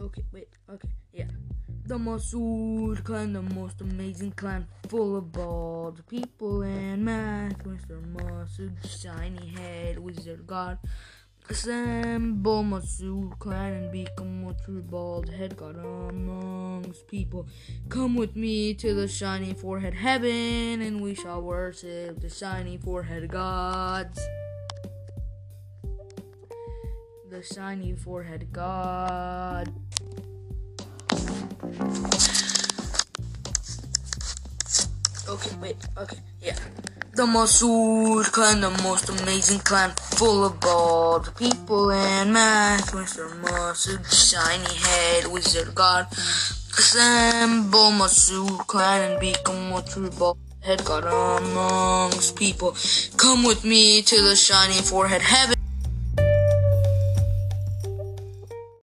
Okay, wait, okay, yeah. The Masood clan, the most amazing clan, full of bald people and math. Mr. Masood, shiny head, wizard god. Assemble Masood clan and become what your bald head god amongst people. Come with me to the shiny forehead heaven, and we shall worship the shiny forehead gods. The shiny forehead god. Okay, wait, okay, yeah. The Masood clan, the most amazing clan, full of bald people and math. Mr. Masood, shiny head, wizard god. Assemble Masood clan and become a true bald head god amongst people. Come with me to the shiny forehead heaven.